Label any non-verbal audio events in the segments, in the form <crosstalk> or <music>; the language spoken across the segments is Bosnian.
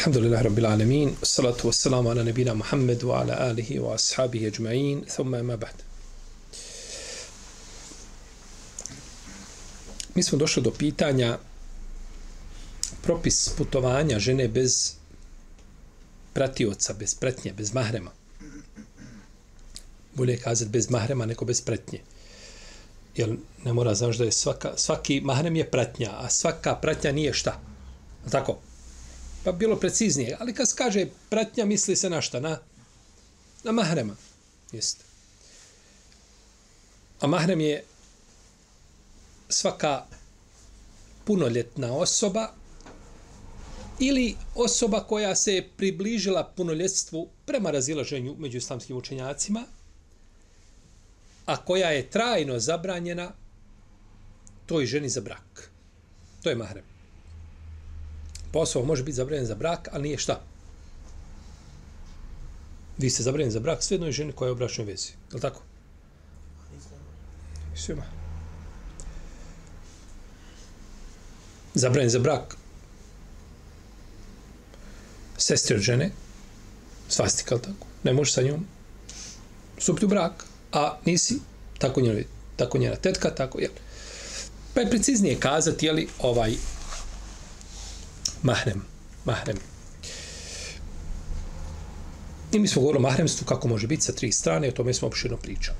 Alhamdulillah Rabbil Alamin Salatu wassalamu ala nabina Muhammedu, ala alihi wa ashabihi ajma'in Thumma ima ba'd Mi smo došli do pitanja propis putovanja žene bez pratioca, bez pretnje, bez mahrema. Bolje kazati bez mahrema neko bez pretnje. Jer ne mora znaš da je svaka, svaki mahrem je pratnja, a svaka pratnja nije šta. Tako? Pa bilo preciznije. Ali kad se kaže pratnja, misli se na šta? Na, na mahrema. Jeste. A mahrem je svaka punoljetna osoba ili osoba koja se je približila punoljetstvu prema razilaženju među islamskim učenjacima, a koja je trajno zabranjena toj ženi za brak. To je mahrem. Posao može biti zabranjen za brak, ali nije šta. Vi ste zabranjeni za brak sve jednoj ženi koja je u bračnoj vezi. Je li tako? Svima. Zabranjen za brak sestri od žene, svastika, tako, ne možeš sa njom stupiti u brak, a nisi tako njena, tako njena tetka, tako, jel? Pa je preciznije kazati, jeli, ovaj mahrem, mahrem. I mi smo govorili o mahremstvu, kako može biti sa tri strane, o tome smo opširno pričali.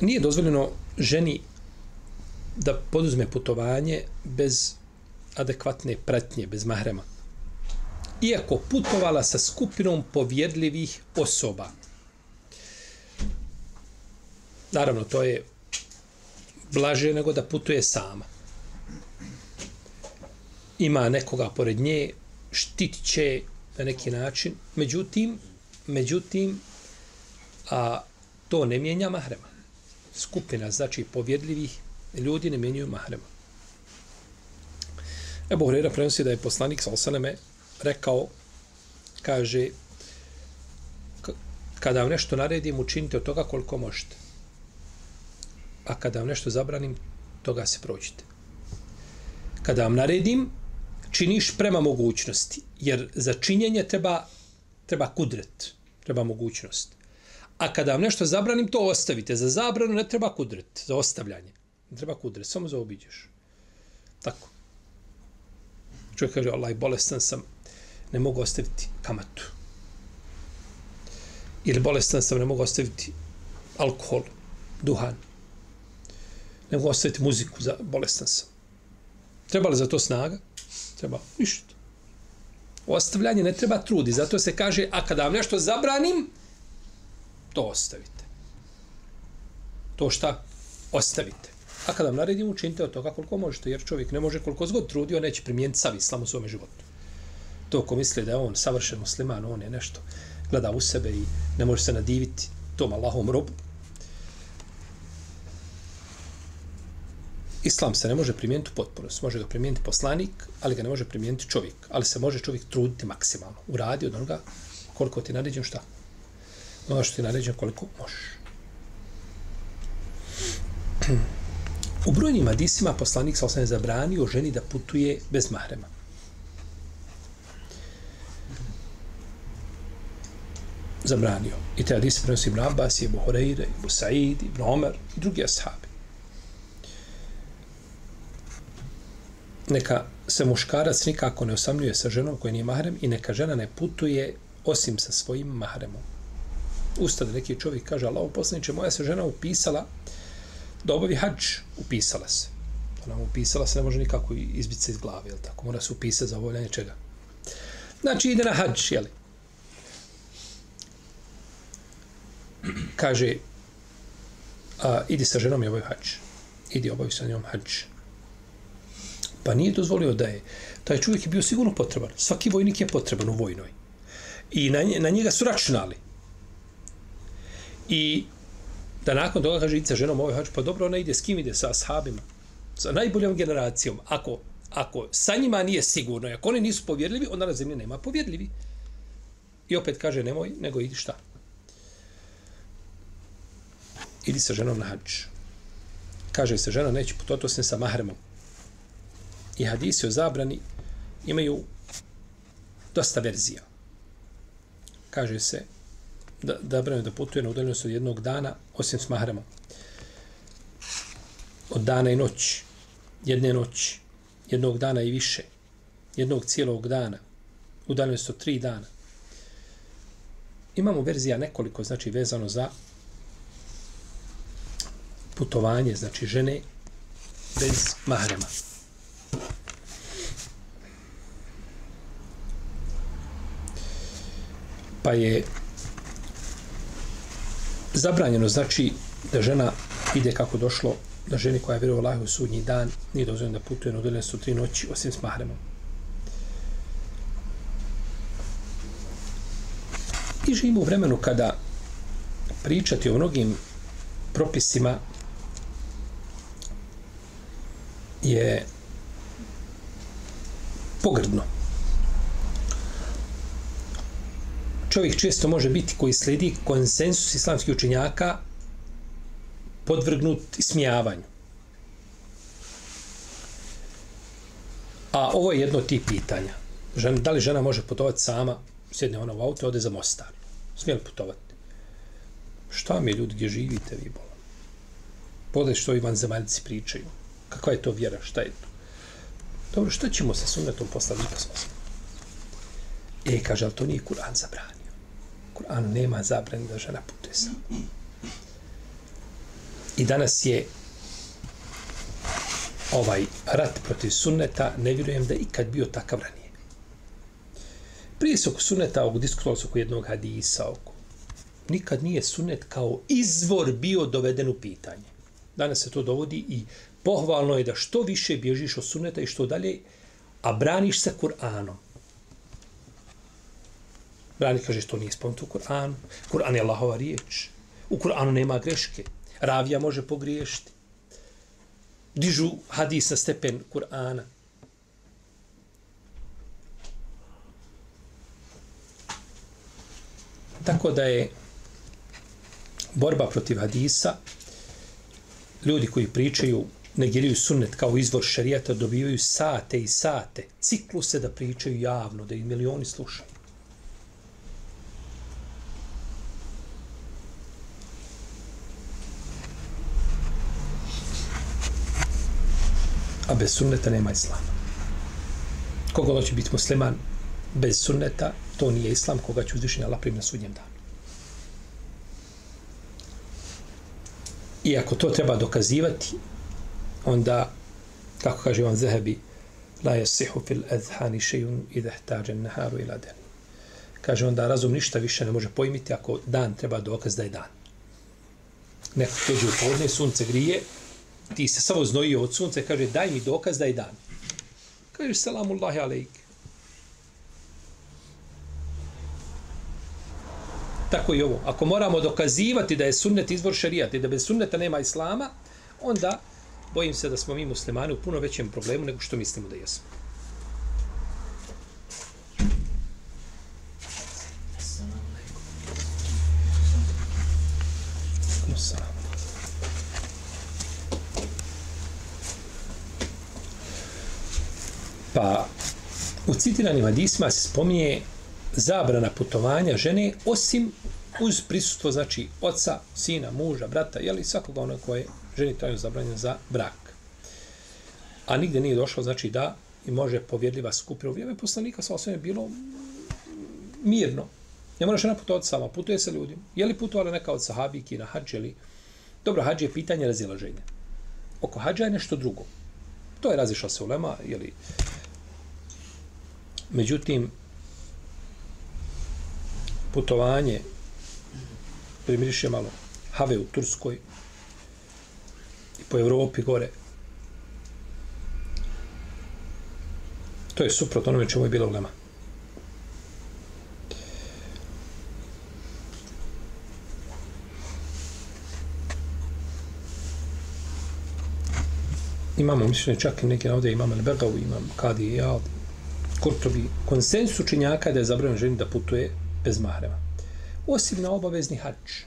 Nije dozvoljeno ženi da poduzme putovanje bez adekvatne pratnje, bez mahrema iako putovala sa skupinom povjedljivih osoba. Naravno, to je blaže nego da putuje sama. Ima nekoga pored nje, štitit će na neki način. Međutim, međutim, a to ne mijenja mahrema. Skupina, znači povjedljivih ljudi ne mijenjuju mahrema. Ebu Hrera prenosi da je poslanik sa osaneme rekao, kaže, kada vam nešto naredim, učinite od toga koliko možete. A kada vam nešto zabranim, toga se prođite. Kada vam naredim, činiš prema mogućnosti, jer za činjenje treba, treba kudret, treba mogućnost. A kada vam nešto zabranim, to ostavite. Za zabranu ne treba kudret, za ostavljanje. Ne treba kudret, samo zaobiđeš. Tako. Čovjek kaže, Allah, bolestan sam, ne mogu ostaviti kamatu. Ili bolestan sam, ne mogu ostaviti alkohol, duhan. Ne mogu ostaviti muziku, za bolestan sam. Treba li za to snaga? Treba ništa. Ostavljanje ne treba trudi, zato se kaže, a kada vam nešto zabranim, to ostavite. To šta? Ostavite. A kada vam naredim, učinite od toga koliko možete, jer čovjek ne može koliko zgod trudio, neće primijeniti sav islam u svome životu to ko misli da je on savršen musliman, on je nešto, gleda u sebe i ne može se nadiviti tom Allahom robu. Islam se ne može primijeniti potpuno, potpunosti. može ga primijeniti poslanik, ali ga ne može primijeniti čovjek, ali se može čovjek truditi maksimalno. Uradi od onoga koliko ti naređen šta? Ono što ti naređen koliko možeš. U brojnim hadisima poslanik sa osnovne zabranio ženi da putuje bez mahrema. zabranio. I te hadise prenosi Ibn Abbas, Ibn Horeire, Ibn Sa'id, Ibn Omer i drugi ashabi. Neka se muškarac nikako ne osamljuje sa ženom koja nije mahrem i neka žena ne putuje osim sa svojim mahremom. Ustade neki čovjek kaže, Allah poslaniče, moja se žena upisala da obavi hađ, upisala se. Ona upisala se, ne može nikako izbiti se iz glave, jel tako? Mora se upisati za obavljanje čega. Znači, ide na hađ, jel? kaže a, idi sa ženom i obavi hađ. Idi obavi sa njom hađ. Pa nije dozvolio da je Taj čovjek je bio sigurno potreban. Svaki vojnik je potreban u vojnoj. I na, na njega su računali. I da nakon toga kaže sa ženom ovaj hač, pa dobro, ona ide s kim ide? Sa ashabima. Sa najboljom generacijom. Ako, ako sa njima nije sigurno, ako oni nisu povjerljivi, onda na zemlji nema povjerljivi. I opet kaže, nemoj, nego idi šta? Idi sa ženom na hač. Kaže se, žena neće putovati osim sa mahremom. I hadisi o zabrani imaju dosta verzija. Kaže se, da, da brane da putuje na udaljenost od jednog dana, osim s mahramom. Od dana i noći, jedne noći, jednog dana i više, jednog cijelog dana, udaljenost od tri dana. Imamo verzija nekoliko, znači vezano za putovanje, znači žene bez mahrema. Pa je zabranjeno znači da žena ide kako došlo da ženi koja je vjerovala Allah u sudnji dan nije dozvoljeno da putuje na udaljenost tri noći osim s mahremom. I živimo u vremenu kada pričati o mnogim propisima je pogrdno. čovjek često može biti koji sledi konsensus islamskih učenjaka podvrgnut smijavanju. A ovo je jedno od tih pitanja. Žena, da li žena može putovati sama, sjedne ona u auto, ode za Mostar. Smije li putovati? Šta mi ljudi gdje živite vi bolam? Pogledaj što i vanzemaljci pričaju. Kakva je to vjera? Šta je to? Dobro, što ćemo sa sunnetom poslanika s E, kaže, ali to nije Kur'an zabranio. Kur'an nema zabrani da žena putuje sama. I danas je ovaj rat protiv sunneta, ne vjerujem da ikad bio takav ranije. Prije se oko sunneta, oko diskutovalo se oko jednog hadisa, oko nikad nije sunnet kao izvor bio doveden u pitanje. Danas se to dovodi i pohvalno je da što više bježiš od sunneta i što dalje, a braniš se Kur'anom. Brani kaže što nije spomenuto u Kur'anu. Kur'an je Allahova riječ. U Kur'anu nema greške. Ravija može pogriješiti. Dižu hadis na stepen Kur'ana. Tako da je borba protiv hadisa, ljudi koji pričaju, negiraju sunnet kao izvor šarijata, dobivaju sate i sate, cikluse da pričaju javno, da ih milioni slušaju. a bez sunneta nema islama. Koga hoće biti musliman bez sunneta, to nije islam koga će uzvišenja Allah primiti na sudnjem danu. I ako to treba dokazivati, onda, kako kaže Ivan Zahebi, la yasihu fil adhani shay'un idha an-naharu ila dan. Kaže onda, razum ništa više ne može pojmiti ako dan treba dokaz da je dan. Neko dođe u podne, sunce grije, ti se samo znojio od sunca i kaže daj mi dokaz da je dan. Kaže selamu alejk. Tako i ovo. Ako moramo dokazivati da je sunnet izvor šarijata i da bez sunneta nema islama, onda bojim se da smo mi muslimani u puno većem problemu nego što mislimo da jesmo. Pa u citiranim hadisma se spominje zabrana putovanja žene osim uz prisustvo znači oca, sina, muža, brata, jeli svakoga onog koje ženi traju zabranjen za brak. A nigdje nije došlo znači da i može povjedljiva skupina. U vrijeme poslanika sa osvijem bilo mirno. Ne moraš žena putovati sama, putuje se ljudima. Je li putovala neka od sahabiki na hađ ili... Dobro, hađ je pitanje razilaženja. Oko hađa je nešto drugo. To je razišla se ulema, jeli, Međutim, putovanje primiriše malo have u Turskoj i po Evropi gore To je suprotno onome čemu je bila ulema. Imamo mišljenje čak i neke ovdje imam Al-Begavu, imam Kadi i Al, Kurtobi. Konsensus učinjaka da je zabranjeno ženi da putuje bez mahrema. Osim na obavezni hač.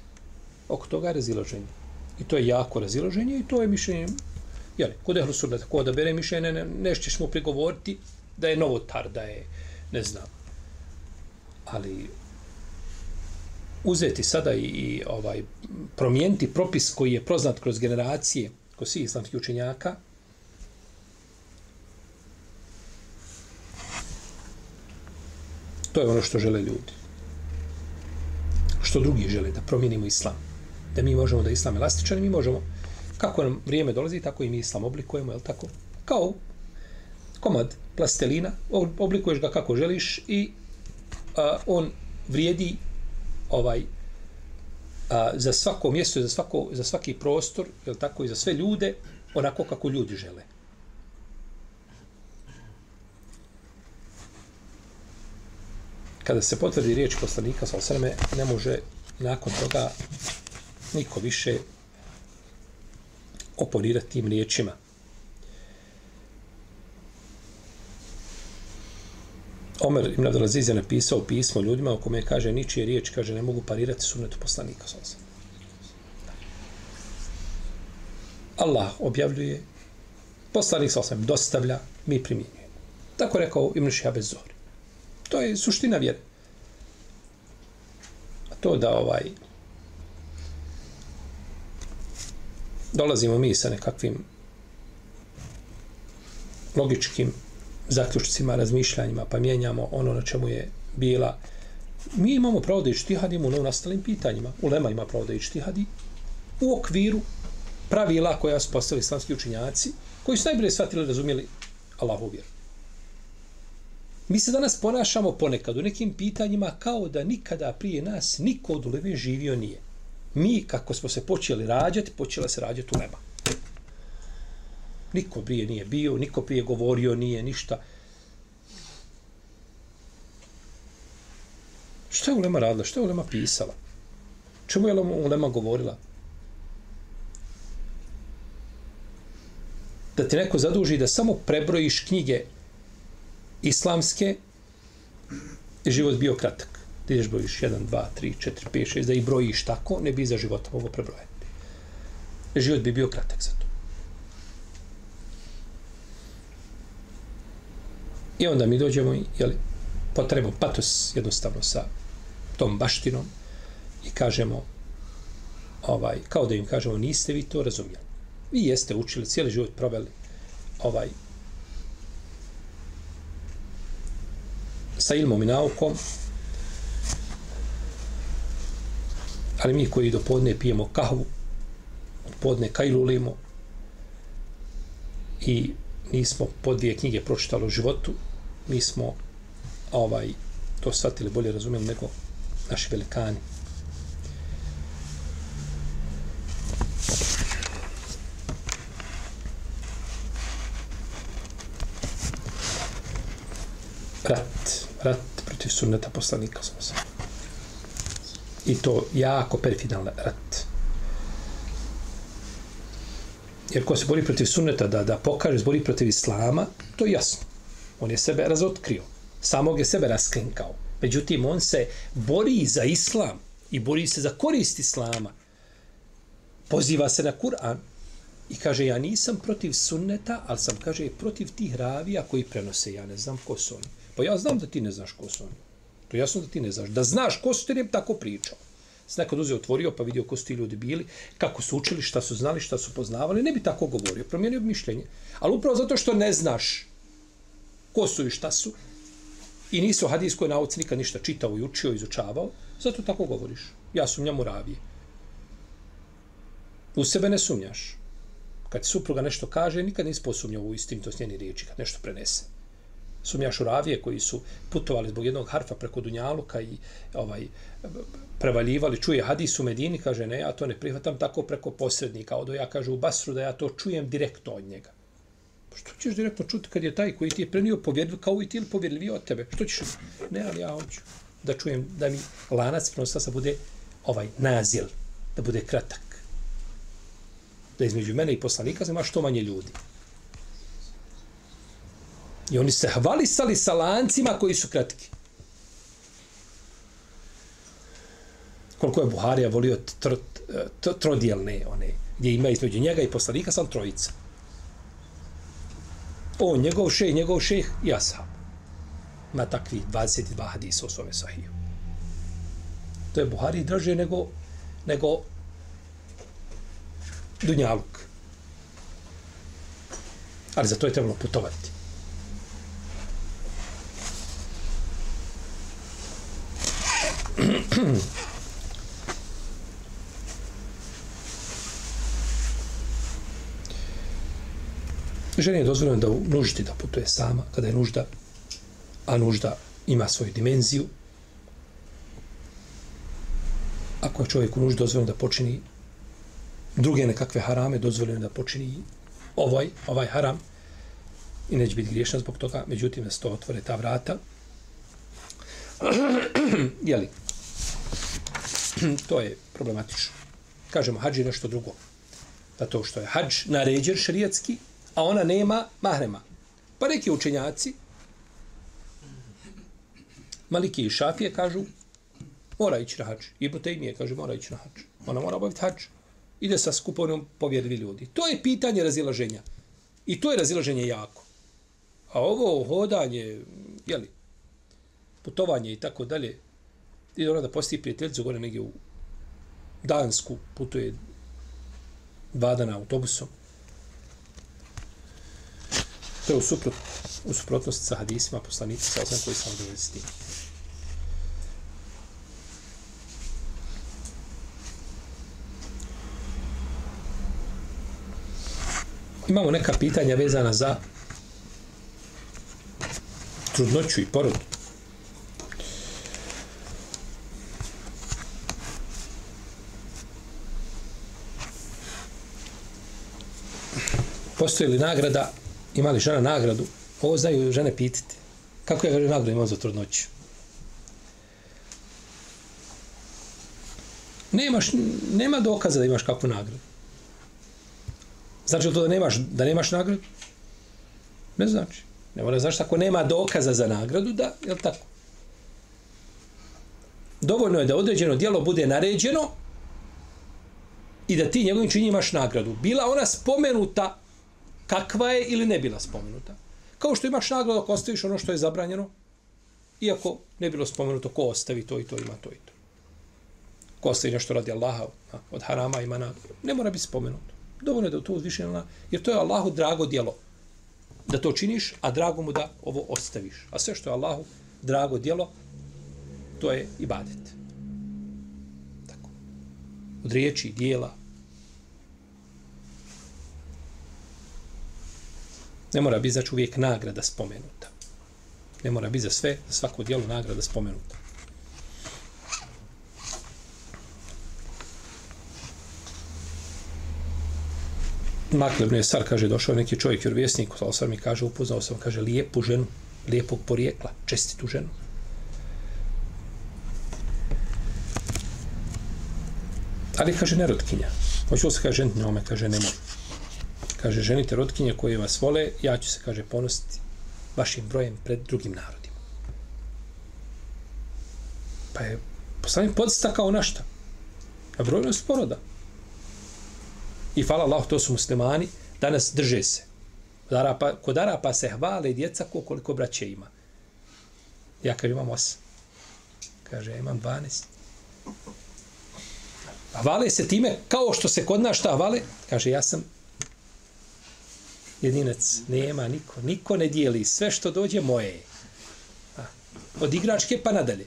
Oko toga je razilaženje. I to je jako razilaženje i to je mišljenje Jel, kod ehlu sunnata, ko da bere mišljenje, ne, nešćeš mu prigovoriti da je novotar, da je, ne znam. Ali uzeti sada i, i ovaj promijeniti propis koji je poznat kroz generacije, kod svih islamskih učenjaka, to je ono što žele ljudi. Što drugi žele, da promijenimo islam. Da mi možemo da islam elastičan, mi možemo kako nam vrijeme dolazi, tako i mi islam oblikujemo, jel tako? Kao komad plastelina, oblikuješ ga kako želiš i a, on vrijedi ovaj a, za svako mjesto, za, svako, za svaki prostor, jel tako, i za sve ljude, onako kako ljudi žele. Kada se potvrdi riječ poslanika, sa osreme, ne može nakon toga niko više oponirati tim riječima. Omer ibn Abdelaziz je napisao pismo ljudima o kome kaže ničije riječ, kaže ne mogu parirati sunnetu poslanika. Allah objavljuje, poslanik sa osam dostavlja, mi primjenjujemo. Tako rekao Ibn Šihab Zori. To je suština vjere. A to da ovaj dolazimo mi sa nekakvim logičkim zaključcima, razmišljanjima, pa mijenjamo ono na čemu je bila. Mi imamo pravo da ištihadimo u nastalim pitanjima. Ulema ima pravo da ištihadi u okviru pravila koja su postavili islamski učinjaci, koji su najbolje shvatili i razumijeli Allahu vjeru. Mi se danas ponašamo ponekad u nekim pitanjima kao da nikada prije nas niko od uleme živio nije mi, kako smo se počeli rađati, počela se rađati ulema. Niko prije nije bio, niko prije govorio nije ništa. Što je Ulema radila? Što je Ulema pisala? Čemu je Ulema govorila? Da ti neko zaduži da samo prebrojiš knjige islamske, život bio kratak da ideš brojiš 1, 2, 3, 4, 5, 6, da ih brojiš tako, ne bi za života mogo prebrojati. Život bi bio kratak za to. I onda mi dođemo, jeli, potrebu patos jednostavno sa tom baštinom i kažemo, ovaj, kao da im kažemo, niste vi to razumjeli. Vi jeste učili, cijeli život proveli ovaj, sa ilmom i naukom, Ali mi koji do podne pijemo kahvu, od podne kajlulimo i nismo po dvije knjige pročitali u životu, mi smo ovaj, to shvatili bolje razumjeli nego naši velikani. Rat, rat protiv sunneta poslanika sam sam i to jako perfidan rat. Jer ko se bori protiv sunneta da, da pokaže, bori protiv islama, to je jasno. On je sebe razotkrio. Samog je sebe raskrinkao. Međutim, on se bori za islam i bori se za korist islama. Poziva se na Kur'an i kaže, ja nisam protiv sunneta, ali sam, kaže, protiv tih ravija koji prenose, ja ne znam ko su oni. Pa ja znam da ti ne znaš ko su oni. To je jasno da ti ne znaš. Da znaš ko su ti ne tako pričao. Se nekad uzeo, otvorio, pa vidio ko su ti ljudi bili, kako su učili, šta su znali, šta su poznavali, ne bi tako govorio. Promijenio bi mišljenje. Ali upravo zato što ne znaš ko su i šta su, i nisi u hadijskoj nauci nikad ništa čitao i učio, izučavao, zato tako govoriš. Ja sumnjam u ravije. U sebe ne sumnjaš. Kad supruga nešto kaže, nikad nisi posumnjao u istim njeni riječi, kad nešto prenese sumnjaš koji su putovali zbog jednog harfa preko Dunjaluka i ovaj prevaljivali, čuje hadis u Medini, kaže ne, ja to ne prihvatam tako preko posrednika, odo ja kažu u Basru da ja to čujem direktno od njega. Što ćeš direktno čuti kad je taj koji ti je prenio povjerljiv kao i ti ili povjerljivio od tebe? Što ćeš? Ne, ali ja hoću da čujem da mi lanac prenosa bude ovaj nazil, da bude kratak. Da između mene i poslanika ima što manje ljudi. I oni se hvalisali sa lancima koji su kratki. Koliko je Buharija volio tr, tr, trodijelne, one, gdje ima između njega i poslanika sam trojica. O, njegov šeh, njegov šeh ja sam. Ima takvi 22 hadisa u svome sahiju. To je Buhari draže nego, nego Dunjaluk. Ali za to je trebalo putovati. <clears throat> Ženi je dozvoljeno da u nuždi da putuje sama, kada je nužda, a nužda ima svoju dimenziju. Ako je čovjek u nuždi dozvoljeno da počini druge nekakve harame, dozvoljeno da počini ovaj, ovaj haram i neće biti griješan zbog toga, međutim da se to otvore ta vrata. <clears throat> Jeli? <clears throat> to je problematično. Kažemo, hađ je nešto drugo. Pa Zato što je hađ naređen šarijetski, a ona nema mahrema. Pa neki učenjaci, Maliki i Šafije kažu, mora ići na hađ. Ibn Tejmije kaže, mora ići na hađ. Ona mora obaviti hađ. Ide sa skupovnom povjerljivi ljudi. To je pitanje razilaženja. I to je razilaženje jako. A ovo hodanje, jeli, putovanje i tako dalje, I ona da posti prijateljicu gore negdje u Dansku, putuje dva dana autobusom. To je u, suprot, u suprotnosti sa hadisima poslanici sa osam koji sam odgovori s tim. Imamo neka pitanja vezana za trudnoću i porodu. Postoji li nagrada ima li žena nagradu, ovo znaju žene pitati. Kako je kaže nagradu imao za trudnoću? Nemaš, nema dokaza da imaš kakvu nagradu. Znači li to da nemaš, da nemaš nagradu? Ne znači. Ne mora znači ako nema dokaza za nagradu, da, je li tako? Dovoljno je da određeno dijelo bude naređeno i da ti njegovim činjima imaš nagradu. Bila ona spomenuta kakva je ili ne bila spomenuta. Kao što imaš nagradu ako ostaviš ono što je zabranjeno, iako ne bilo spomenuto ko ostavi to i to ima to i to. Ko ostavi nešto radi Allaha od harama ima nagradu. Ne mora biti spomenuto. Dovoljno je da to uzviše na jer to je Allahu drago djelo. Da to činiš, a drago mu da ovo ostaviš. A sve što je Allahu drago djelo, to je ibadet. Tako. Od riječi, dijela, Ne mora biti znači uvijek nagrada spomenuta. Ne mora biti za sve, za svako dijelo nagrada spomenuta. Maklebno je sar, kaže, došao neki čovjek, jer vjesnik, ali sam mi kaže, upoznao sam, kaže, lijepu ženu, lijepog porijekla, čestitu ženu. Ali, kaže, nerotkinja. Hoću se, kaže, njome, kaže, ne može kaže, ženite rotkinje koje vas vole, ja ću se, kaže, ponositi vašim brojem pred drugim narodima. Pa je poslanik podstakao na šta? Na brojnost poroda. I hvala Allah, to su muslimani, danas drže se. Kod Arapa, kod Arapa se hvale djeca koliko braće ima. Ja kaže, imam osam. Kaže, ja imam 12. A vale se time, kao što se kod nas šta vale, kaže, ja sam jedinac, nema niko, niko ne dijeli, sve što dođe moje je. Od igračke pa nadalje.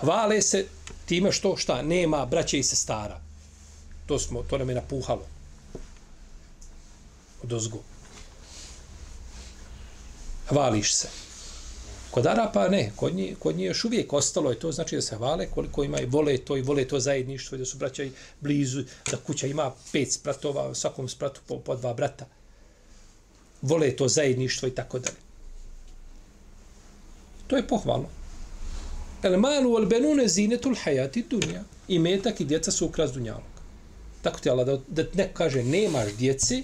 Hvale se time što šta, nema braće i sestara. To smo, to nam je napuhalo. Od ozgu. Hvališ se. Kod Arapa ne, kod njih, kod njih još uvijek ostalo je to, znači da se hvale koliko ima i vole to i vole to zajedništvo, i da su braća blizu, da kuća ima pet spratova, svakom spratu po, po dva brata vole to zajedništvo i tako dalje. To je pohvalno. El malu al benune zinetul hajati dunja. I metak i djeca su ukras dunjalog. Tako ti Allah da, da neko kaže nemaš djeci,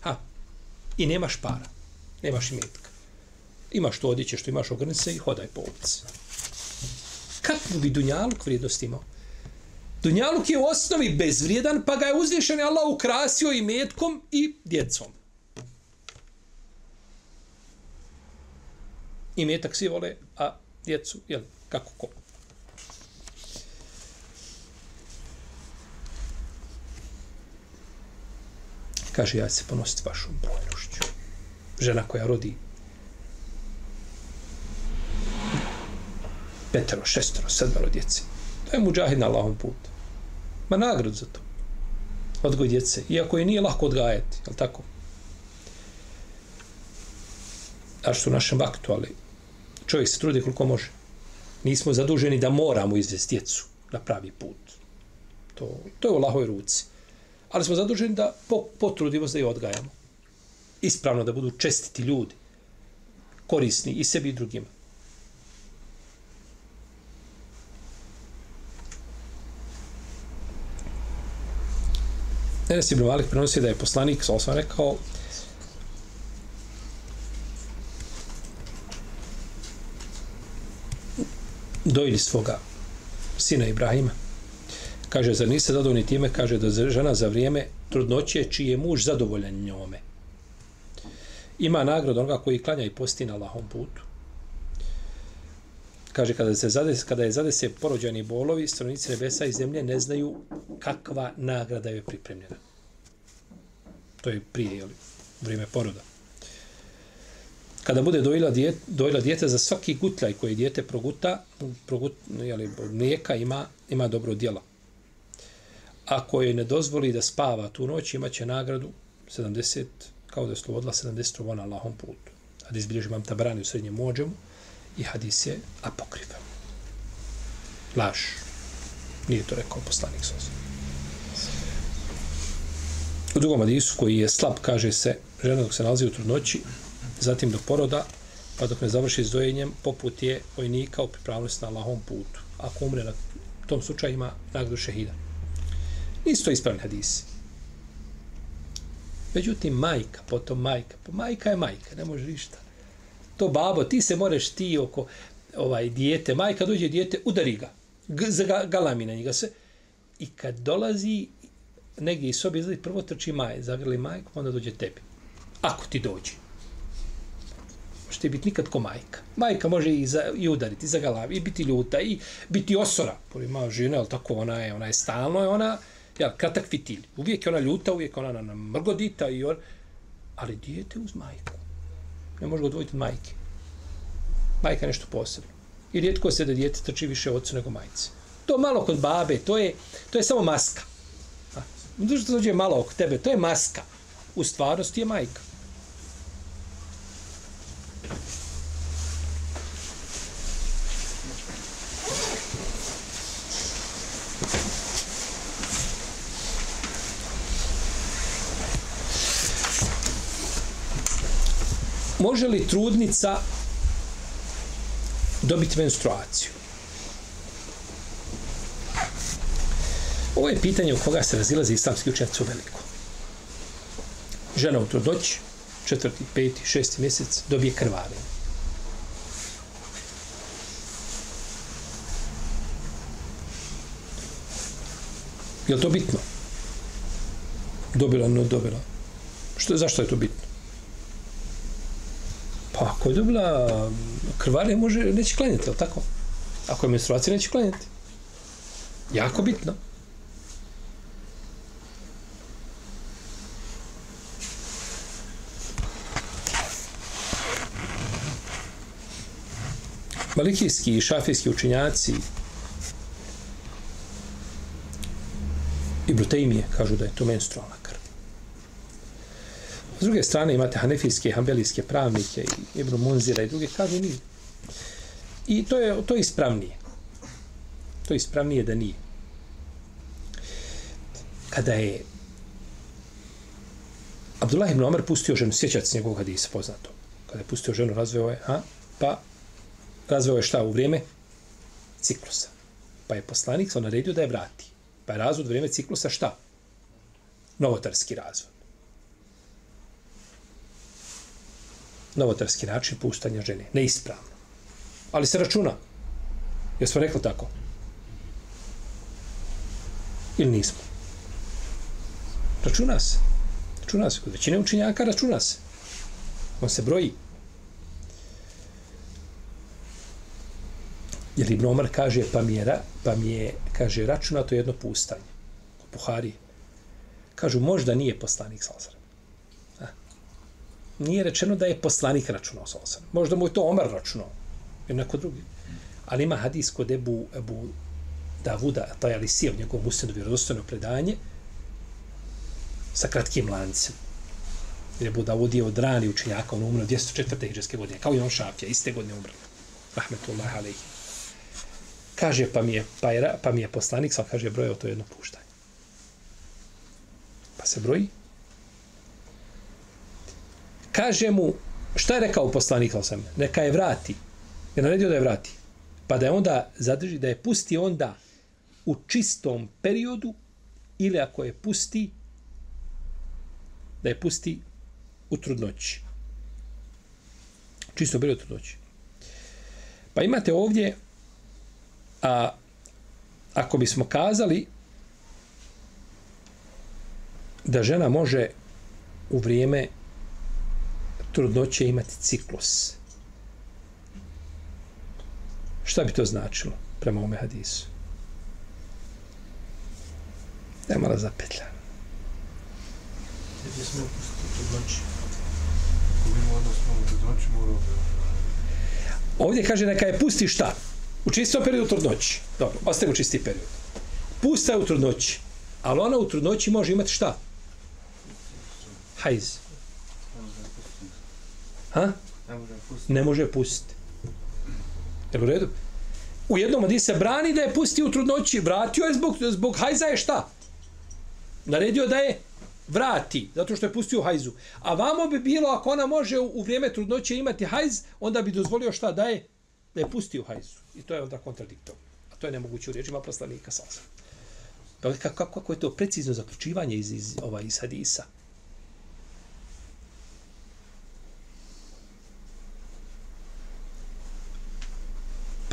ha, i nemaš para. Nemaš i metka. Imaš to odjeće što imaš ogrnice i hodaj po ulici. Kakvu bi dunjalog vrijednost imao? Dunjaluk je u osnovi bezvrijedan, pa ga je uzvišen Allah ukrasio i metkom i djecom. I metak svi vole, a djecu, jel, kako ko. Kaže, ja se ponositi vašom brojnošću. Žena koja rodi petero, šestero, sedmero djece. To je muđahid na Allahom putu. Ma nagrad za to. Odgoj djece. Iako je nije lako odgajati, je tako? A što u našem vaktu, ali čovjek se trudi koliko može. Nismo zaduženi da moramo izvesti djecu na pravi put. To, to je u lahoj ruci. Ali smo zaduženi da po, potrudimo da je odgajamo. Ispravno da budu čestiti ljudi. Korisni i sebi i drugima. Enes ibn Malik prenosi da je poslanik, sa osam rekao, dojili svoga sina Ibrahima. Kaže, zar niste zadovoljni time? Kaže da žena za vrijeme trudnoće čiji je muž zadovoljan njome. Ima nagradu onoga koji klanja i posti na lahom putu. Kaže, kada, se zades, kada je zadese porođajni bolovi, stranici nebesa i zemlje ne znaju kakva nagrada je pripremljena. To je prije, jel, vrijeme poroda. Kada bude dojila dijete, dojila dijete za svaki gutljaj koji dijete proguta, progut, jel, mlijeka ima, ima dobro djelo. Ako je ne dozvoli da spava tu noć, imaće nagradu 70, kao da je slobodila 70 trubona Allahom putu. A da izbilježi mam tabrani u srednjem mođemu, i hadis je apokrifa. Laž. Nije to rekao poslanik Sosa. U drugom hadisu koji je slab, kaže se, žena dok se nalazi u trudnoći, zatim do poroda, pa dok ne završi s dojenjem, poput je vojnika u pripravnosti na Allahom putu. Ako umre na tom slučaju ima nagradu šehida. Nisu to ispravni hadisi. Međutim, majka, potom majka, pa majka je majka, ne može ništa to babo, ti se moreš ti oko ovaj dijete, majka dođe dijete, udari ga, g galami na njega se. I kad dolazi negdje iz sobe, izlazi, prvo trči maj, zagrli majku, pa onda dođe tebi. Ako ti dođe. Može biti nikad ko majka. Majka može i, za, i udariti, za galavi, i biti ljuta, i biti osora. Poli ima žena, ali tako, ona je, ona je stalno, je ona, ja, kratak fitilj. Uvijek je ona ljuta, uvijek ona na mrgodita, i on, ali dijete uz majku ne može ga odvojiti od majke. Majka je nešto posebno. I rijetko se da dijete trči više ocu nego majci. To malo kod babe, to je, to je samo maska. Zato što dođe malo oko tebe, to je maska. U stvarnosti je majka. Može li trudnica dobiti menstruaciju? Ovo je pitanje u koga se razilazi islamski učenjaci u veliko. Žena u trudnoći, četvrti, peti, šesti mjesec, dobije krvarenje. Je li to bitno? Dobila, no dobila. Što, zašto je to bitno? Pa ako je dobila krvare, može, neće klanjati, ali tako? Ako je menstruacija, neće klanjati. Jako bitno. Malikijski i šafijski učinjaci i Brutejmije kažu da je to menstrualna. S druge strane imate hanefijske, hambelijske pravnike i Ibn Munzira i druge, kažu nije. I to je, to je ispravnije. To je ispravnije da nije. Kada je Abdullah ibn Omer pustio ženu, sjećate se njegovog hadisa, poznato. Kada je pustio ženu, razveo je, a, pa razveo je šta u vrijeme? Ciklusa. Pa je poslanik sa naredio da je vrati. Pa je razvod u vrijeme ciklusa šta? Novotarski razvod. Novotarski način puštanja žene. Neispravno. Ali se računa. Jesmo rekli tako? Ili nismo? Računa se. Računa se. Kod većine učinjaka računa se. On se broji. Jer Ibn Omar kaže, pa mi je, pa mi je kaže, računato jedno pustanje. Buhari. Kažu, možda nije poslanik Salazar. Nije rečeno da je poslanik računao Salazar. Možda mu je to Omar računao. Ili neko drugi. Ali ima hadis kod Ebu, Ebu Davuda, taj Alisija, u njegovom usredu vjerodostojno predanje, sa kratkim lancem. Jer Ebu Davud je od rani učenjaka, on umro 204. hiđarske godine, kao i on Šafija, iste godine umro. Rahmetullah alaihi. Kaže, pa mi je, pa je, pa mi je poslanik, sam kaže, brojao to jedno puštanje. Pa se broji. Kaže mu, šta je rekao poslanik, sam, neka je vrati. Je naredio da je vrati. Pa da je onda zadrži, da je pusti onda u čistom periodu ili ako je pusti, da je pusti u trudnoći. Čisto periodu trudnoći. Pa imate ovdje A ako bismo kazali da žena može u vrijeme trudnoće imati ciklus. Šta bi to značilo prema ome hadisu? Da je malo zapetlja. Gdje smo. Ovdje kaže neka je pusti šta? U čistom periodu trudnoći. Dobro, ostaje u čisti period. Pusta je u trudnoći. Ali ona u trudnoći može imati šta? Hajz. Ha? Ne može pustiti. Je u redu? U jednom od se brani da je pusti u trudnoći. Vratio je zbog, zbog hajza je šta? Naredio da je vrati, zato što je pustio hajzu. A vamo bi bilo, ako ona može u, u vrijeme trudnoće imati hajz, onda bi dozvolio šta da je da je pustio hajzu. I to je onda kontradiktorno. A to je nemoguće u riječima poslanika. Pa kako, kako, kako je to precizno zaključivanje iz, iz, ovaj, iz hadisa?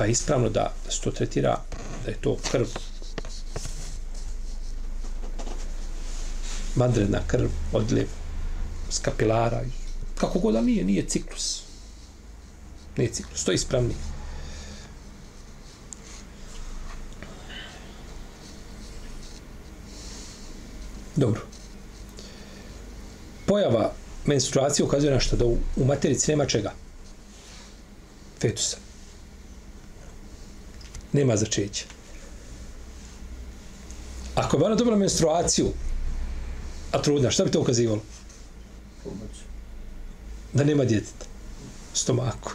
Pa je ispravno da se to tretira da je to krv vanredna krv, odljev kapilara, kako god da nije, nije ciklus. Nije ciklus, to je ispravni. Dobro. Pojava menstruacije ukazuje na što da u, u materici nema čega. Fetusa. Nema začeća. Ako je ona dobila menstruaciju, a trudna, šta bi to ukazivalo? Da nema djeteta. Stomaku.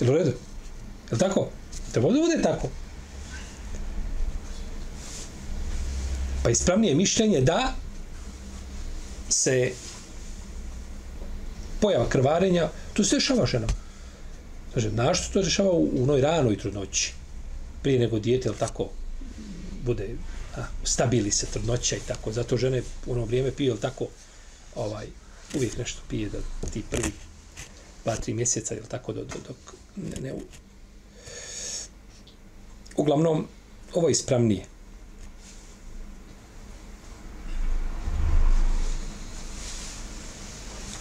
Je li u redu? Je li tako? Treba da bude tako. Pa ispravnije mišljenje da se pojava krvarenja, to se dešava žena. Kaže, znaš što to dešava u, u noj ranoj trudnoći? Prije nego dijete, ili tako, bude, a, stabili se trudnoća i tako. Zato žene u ono vrijeme piju, ili tako, ovaj, uvijek nešto pije da ti prvi dva, tri mjeseca, ili tako, dok, dok ne, ne, uglavnom, ovo je ispravnije.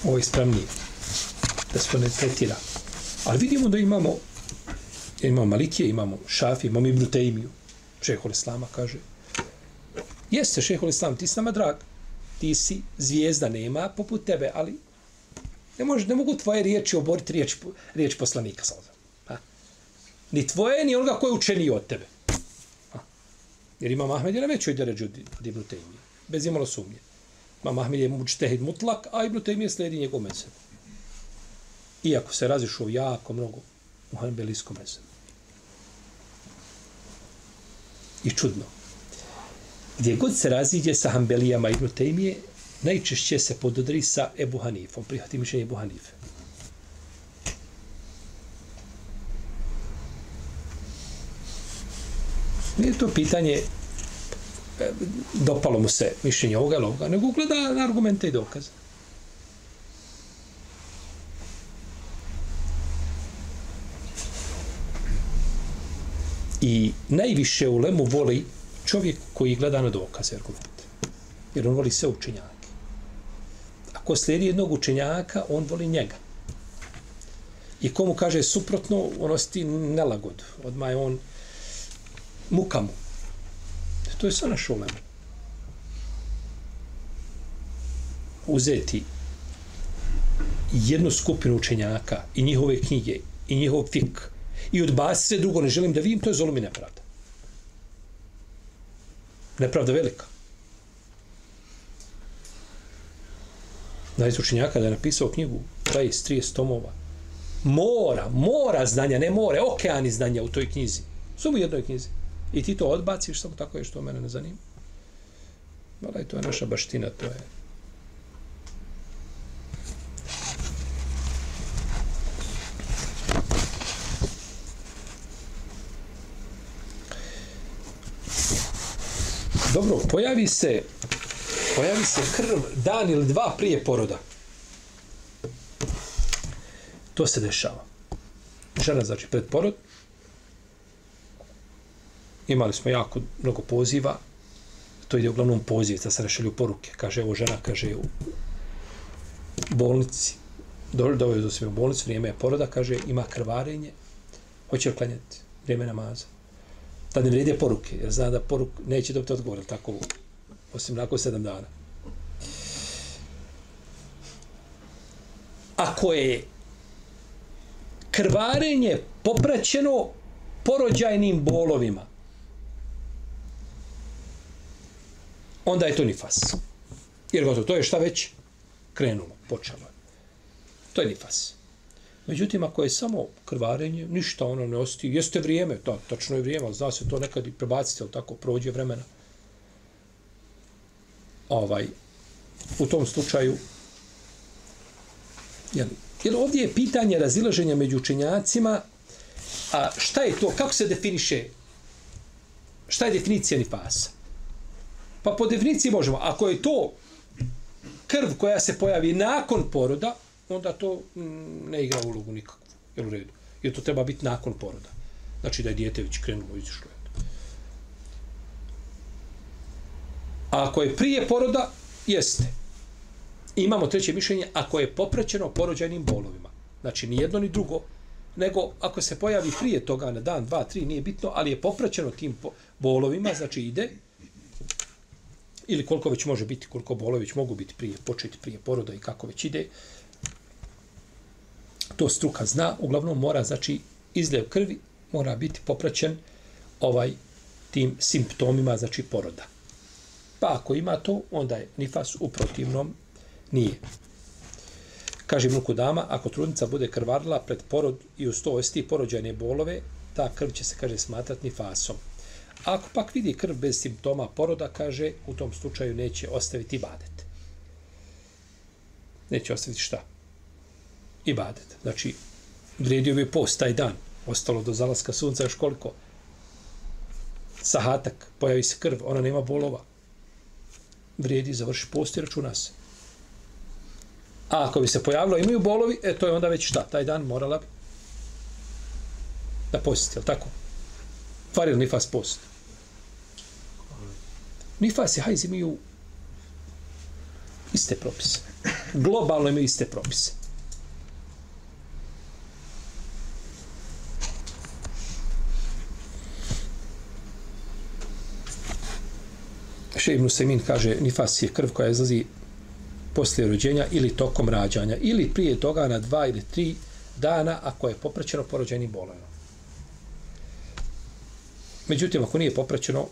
ovo je ispravnije. Da se to ne tretira. Ali vidimo da imamo imamo Malikije, imamo Šafi, imamo Ibnu Tejmiju. Šehol Islama kaže jeste Šehol Islam, ti si nama drag. Ti si zvijezda, nema poput tebe, ali ne, može, ne mogu tvoje riječi oboriti riječ, riječ poslanika. Ha? Ni tvoje, ni onoga koji je učenio od tebe. Ha? Jer ima Ahmed je na većoj deređu od Ibnu Tejmije. Bez imalo sumnje. Imam Ahmed je mučtehid mutlak, a Ibn Taymi je slijedi njegov mezheb. Iako se razišu jako mnogo u hanbelijskom mezhebu. I čudno. Gdje god se raziđe sa hanbelijama i Taymi najčešće se pododri sa Ebu Hanifom, prihvati mišljenje Ebu Hanife. Nije to pitanje e, dopalo mu se mišljenje ovoga ili ovoga, nego gleda na argumente i dokaze. I najviše u lemu voli čovjek koji gleda na dokaze argumente. Jer on voli sve učenjake. Ako slijedi jednog učenjaka, on voli njega. I komu kaže suprotno, on osti nelagodu. Odmah je on muka mu. To je sve naš ulema. Uzeti jednu skupinu učenjaka i njihove knjige i njihov fik i odbaciti sve drugo, ne želim da vidim, to je zolom i nepravda. Nepravda velika. Najz učenjaka da je napisao knjigu 20, 30 tomova. Mora, mora znanja, ne more, okeani znanja u toj knjizi. Samo u jednoj knjizi. I ti to odbaciš, samo tako je što mene ne zanima. Valaj, to je naša baština, to je... Dobro, pojavi se pojavi se krv dan ili dva prije poroda. To se dešava. Žena, znači, pred porod, imali smo jako mnogo poziva, to ide uglavnom poziv, da se rešelju poruke. Kaže, evo žena, kaže, u bolnici, Dobro, doveo do sve u bolnicu, vrijeme je poroda, kaže, ima krvarenje, hoće li klanjati, vrijeme namaza. Da ne vrijede poruke, jer zna da poruk neće dobiti odgovor, tako, osim nakon sedam dana. Ako je krvarenje popraćeno porođajnim bolovima, onda je to nifas. Jer gotovo, to je šta već krenulo, počelo. To je nifas. Međutim, ako je samo krvarenje, ništa ono ne osti. Jeste vrijeme, to, tačno je vrijeme, ali zna se to nekad i prebacite, ali tako prođe vremena. Ovaj, u tom slučaju, jel, jer ovdje je pitanje razilaženja među učenjacima, a šta je to, kako se definiše, šta je definicija nifasa? Pa po definiciji možemo, ako je to krv koja se pojavi nakon poroda, onda to mm, ne igra ulogu nikakvu. Jel u redu? Jer to treba biti nakon poroda. Znači da je dijete već krenulo i izišlo. A ako je prije poroda, jeste. Imamo treće mišljenje, ako je popraćeno porođajnim bolovima. Znači, ni jedno ni drugo, nego ako se pojavi prije toga na dan, dva, tri, nije bitno, ali je popraćeno tim bolovima, znači ide, ili koliko već može biti, koliko bolović mogu biti prije, početi prije poroda i kako već ide, to struka zna, uglavnom mora, znači, izljev krvi mora biti popraćen ovaj tim simptomima, znači, poroda. Pa ako ima to, onda je nifas u protivnom nije. Kaže Mnuku dama, ako trudnica bude krvarila pred porod i uz to esti porođajne bolove, ta krv će se, kaže, smatrati nifasom. Ako pak vidi krv bez simptoma poroda, kaže, u tom slučaju neće ostaviti badet. Neće ostaviti šta? Ibadet. Znači, vrijedio bi post taj dan. Ostalo do zalaska sunca još koliko? Sahatak, pojavi se krv, ona nema bolova. Vrijedi, završi post i računa se. A ako bi se pojavilo, imaju bolovi, e, to je onda već šta? Taj dan morala bi da postiti, je tako? Faril nifas post. Nifas i hajz imaju iste propise. Globalno imaju iste propise. Še Ibn Semin kaže, nifas je krv koja izlazi poslije rođenja ili tokom rađanja ili prije toga na dva ili tri dana ako je popraćeno porođenim bolenom. Međutim, ako nije popraćeno,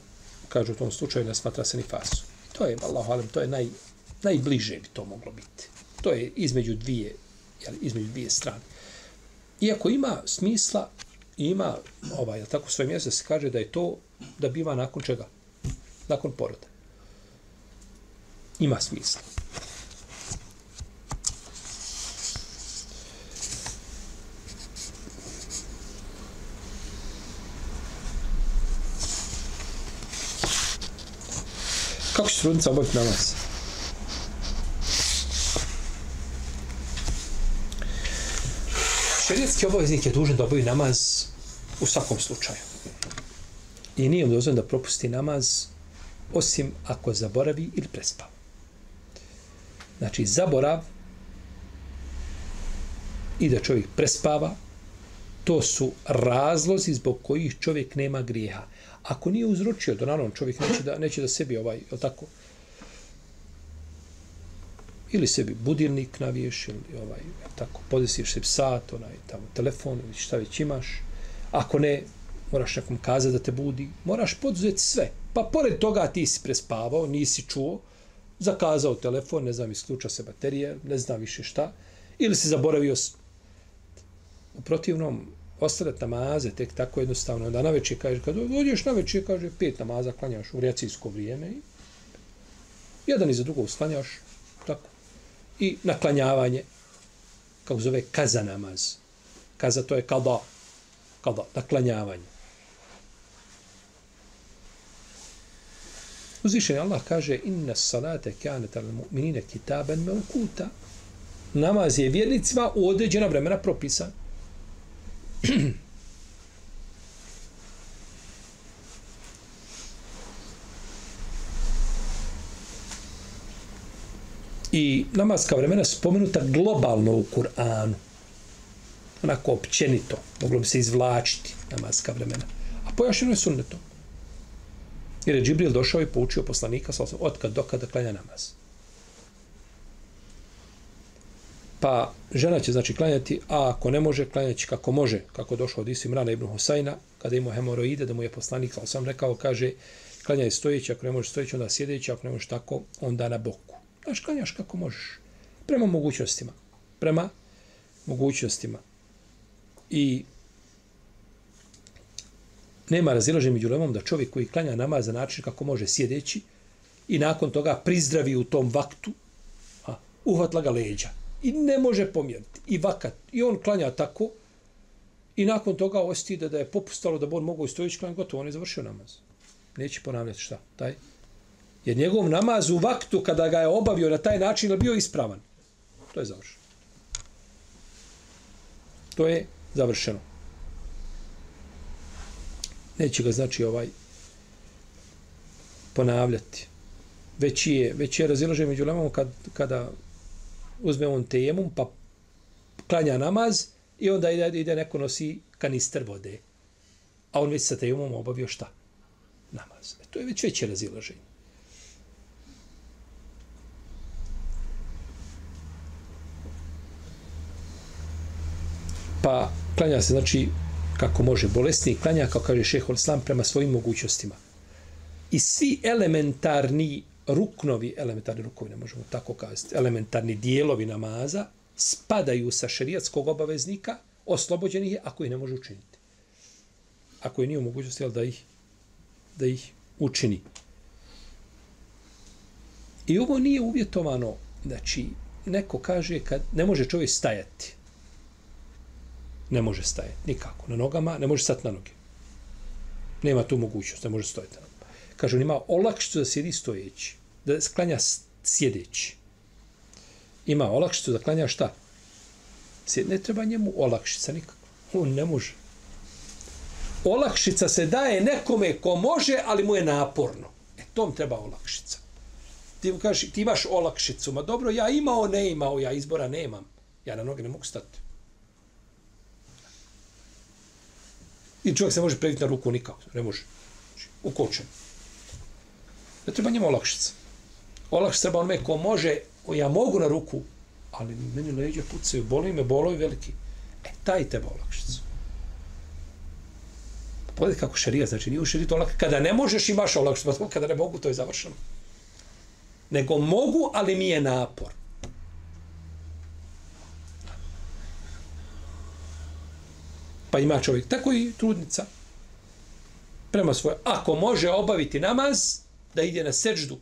kažu u tom slučaju, ne smatra se nifasu. To je, Allah alim, to je naj, najbliže bi to moglo biti. To je između dvije, jel, između dvije strane. Iako ima smisla, ima, ovaj, tako svoje mjesto se kaže da je to, da biva nakon čega? Nakon poroda ima smisla. Kako će trudnica obaviti namaz? Šerijetski obaveznik je dužan da obavi namaz u svakom slučaju. I nije mu dozvan da propusti namaz osim ako zaboravi ili prespava. Znači, zaborav i da čovjek prespava, to su razlozi zbog kojih čovjek nema grijeha. Ako nije uzročio, to naravno čovjek neće da, neće da sebi ovaj, je tako, ili sebi budilnik naviješ, ili ovaj, tako, podesiš sebi sat, onaj, tamo, telefon, ili šta već imaš. Ako ne, moraš nekom kazati da te budi, moraš poduzeti sve. Pa pored toga ti si prespavao, nisi čuo, zakazao telefon, ne znam, isključa se baterije, ne znam više šta, ili si zaboravio u protivnom ostavljati namaze tek tako jednostavno, da na večer kaže, kad dođeš na večer, kaže, pet namaza klanjaš u reacijsko vrijeme i jedan iza drugog slanjaš, tako. I naklanjavanje, kako zove, kaza namaz. Kaza to je kada, kada, naklanjavanje. Uzvišen Allah kaže inna salate kanet al mu'minine kitaben mevkuta. Namaz je vjernicima u određena vremena propisan. <clears throat> I namazska vremena spomenuta globalno u Kur'anu. Onako općenito. Moglo bi se izvlačiti namazka vremena. A pojašnjeno je sunnetom. Jer je Džibril došao i poučio poslanika sa od kad do kada klanja namaz. Pa žena će znači klanjati, a ako ne može, klanjati kako može, kako došao od Isimrana ibn Husajna, kada ima hemoroide, da mu je poslanik, sa osam rekao, kaže, klanjaj stojeći, ako ne možeš stojeći, onda sjedeći, ako ne možeš tako, onda na boku. Znaš, klanjaš kako možeš. Prema mogućnostima. Prema mogućnostima. I nema razilaženja među lemom da čovjek koji klanja namaz za način kako može sjedeći i nakon toga prizdravi u tom vaktu, a, uhvatla ga leđa i ne može pomjeriti. I vakat. I on klanja tako i nakon toga osjeti da, da je popustalo da bi on mogao istojići klanjati, gotovo, on je završio namaz. Neće ponavljati šta? Taj? Jer njegov namaz u vaktu kada ga je obavio na taj način je bio ispravan. To je završeno. To je završeno neće ga znači ovaj ponavljati. Već je, već je razilažen među lemom kad, kada uzme on tejemum pa klanja namaz i onda ide, ide neko nosi kanister vode. A on već sa tejemom obavio šta? Namaz. E, to je već veće razilaženje. Pa klanja se, znači, kako može bolesni klanja, kao kaže šehol islam, prema svojim mogućnostima. I svi elementarni ruknovi, elementarni rukovi, ne možemo tako kazati, elementarni dijelovi namaza, spadaju sa šerijatskog obaveznika, oslobođeni je ako ih ne može učiniti. Ako je nije u mogućnosti, da ih, da ih učini. I ovo nije uvjetovano, znači, neko kaže kad ne može čovjek stajati, ne može stajati nikako na nogama, ne može stati na noge. Nema tu mogućnost, ne može stojati na nogama. Kaže, on ima olakšicu da sjedi stojeći, da sklanja sjedeći. Ima olakšicu da klanja šta? Ne treba njemu olakšica nikako. On ne može. Olakšica se daje nekome ko može, ali mu je naporno. E, tom treba olakšica. Ti mu kažeš, ti imaš olakšicu. Ma dobro, ja imao, ne imao, ja izbora nemam. Ja na noge ne mogu stati. I čovjek se može prediti na ruku nikako. Ne može. Znači, ukočen. Ne treba njemu olakšica. Olakšica treba onome ko može, o, ja mogu na ruku, ali meni leđa pucaju, boli me, bolovi veliki. E, taj treba olakšicu. Pogledaj kako šarija, znači nije u šariju to olakšica. Kada ne možeš imaš olakšicu, pa kada ne mogu, to je završeno. Nego mogu, ali mi je napor. Pa ima čovjek, tako i trudnica. Prema svoje. Ako može obaviti namaz, da ide na seđdu,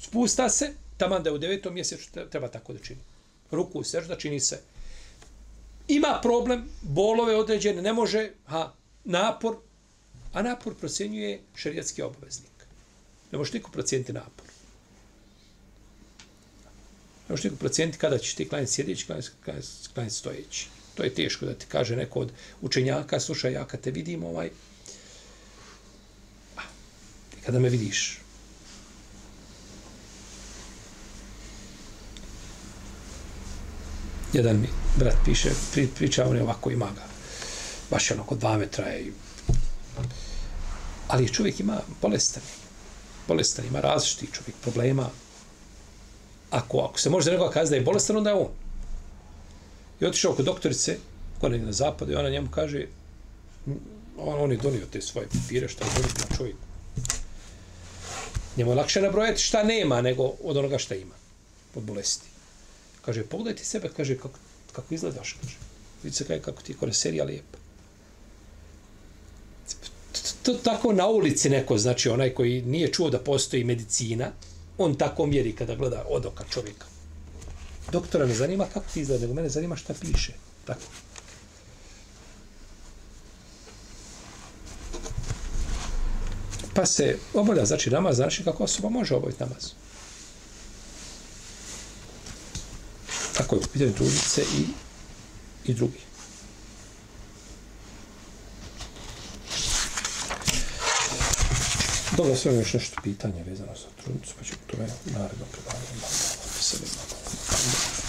spusta se, taman da je u devetom mjesecu treba tako da čini. Ruku u sežda čini se. Ima problem, bolove određene, ne može, ha, napor, a napor procjenjuje šerijatski obaveznik. Ne možeš niko procijeniti napor. Ne možeš niko procijeniti kada ćeš ti klanjati sjedeći, klanjati, klanjati stojeći. To je teško da ti kaže neko od učenjaka, slušaj, ja kad te vidim, ovaj, a, ti kada me vidiš, jedan mi brat piše, pri, priča on je ovako ima ga, baš je dva metra je, ali čovjek ima bolestan, bolestan, ima različitih čovjek problema, ako, ako se može nekoga kazati da je bolestan, onda je on. I otišao kod doktorice, kod na zapadu, i ona njemu kaže, on, on je donio te svoje papire, što je donio na čovjeku. Njemu je lakše nabrojati šta nema nego od onoga šta ima, od bolesti. Kaže, pogledaj ti sebe, kaže, kako, kako izgledaš, kaže. Vidi se kaj, kako ti je kore serija lijepa. To tako na ulici neko, znači onaj koji nije čuo da postoji medicina, on tako mjeri kada gleda od oka čovjeka. Doktora ne zanima kako ti izgleda, nego mene zanima šta piše. Tako. Pa se obavlja, znači namaz, znači kako osoba može obaviti namaz. Tako je u pitanju trudnice i, i drugi. Dobro, sve još nešto pitanje vezano za trudnicu, pa ću to je naredno predavanje. Hvala. Hvala. Hvala.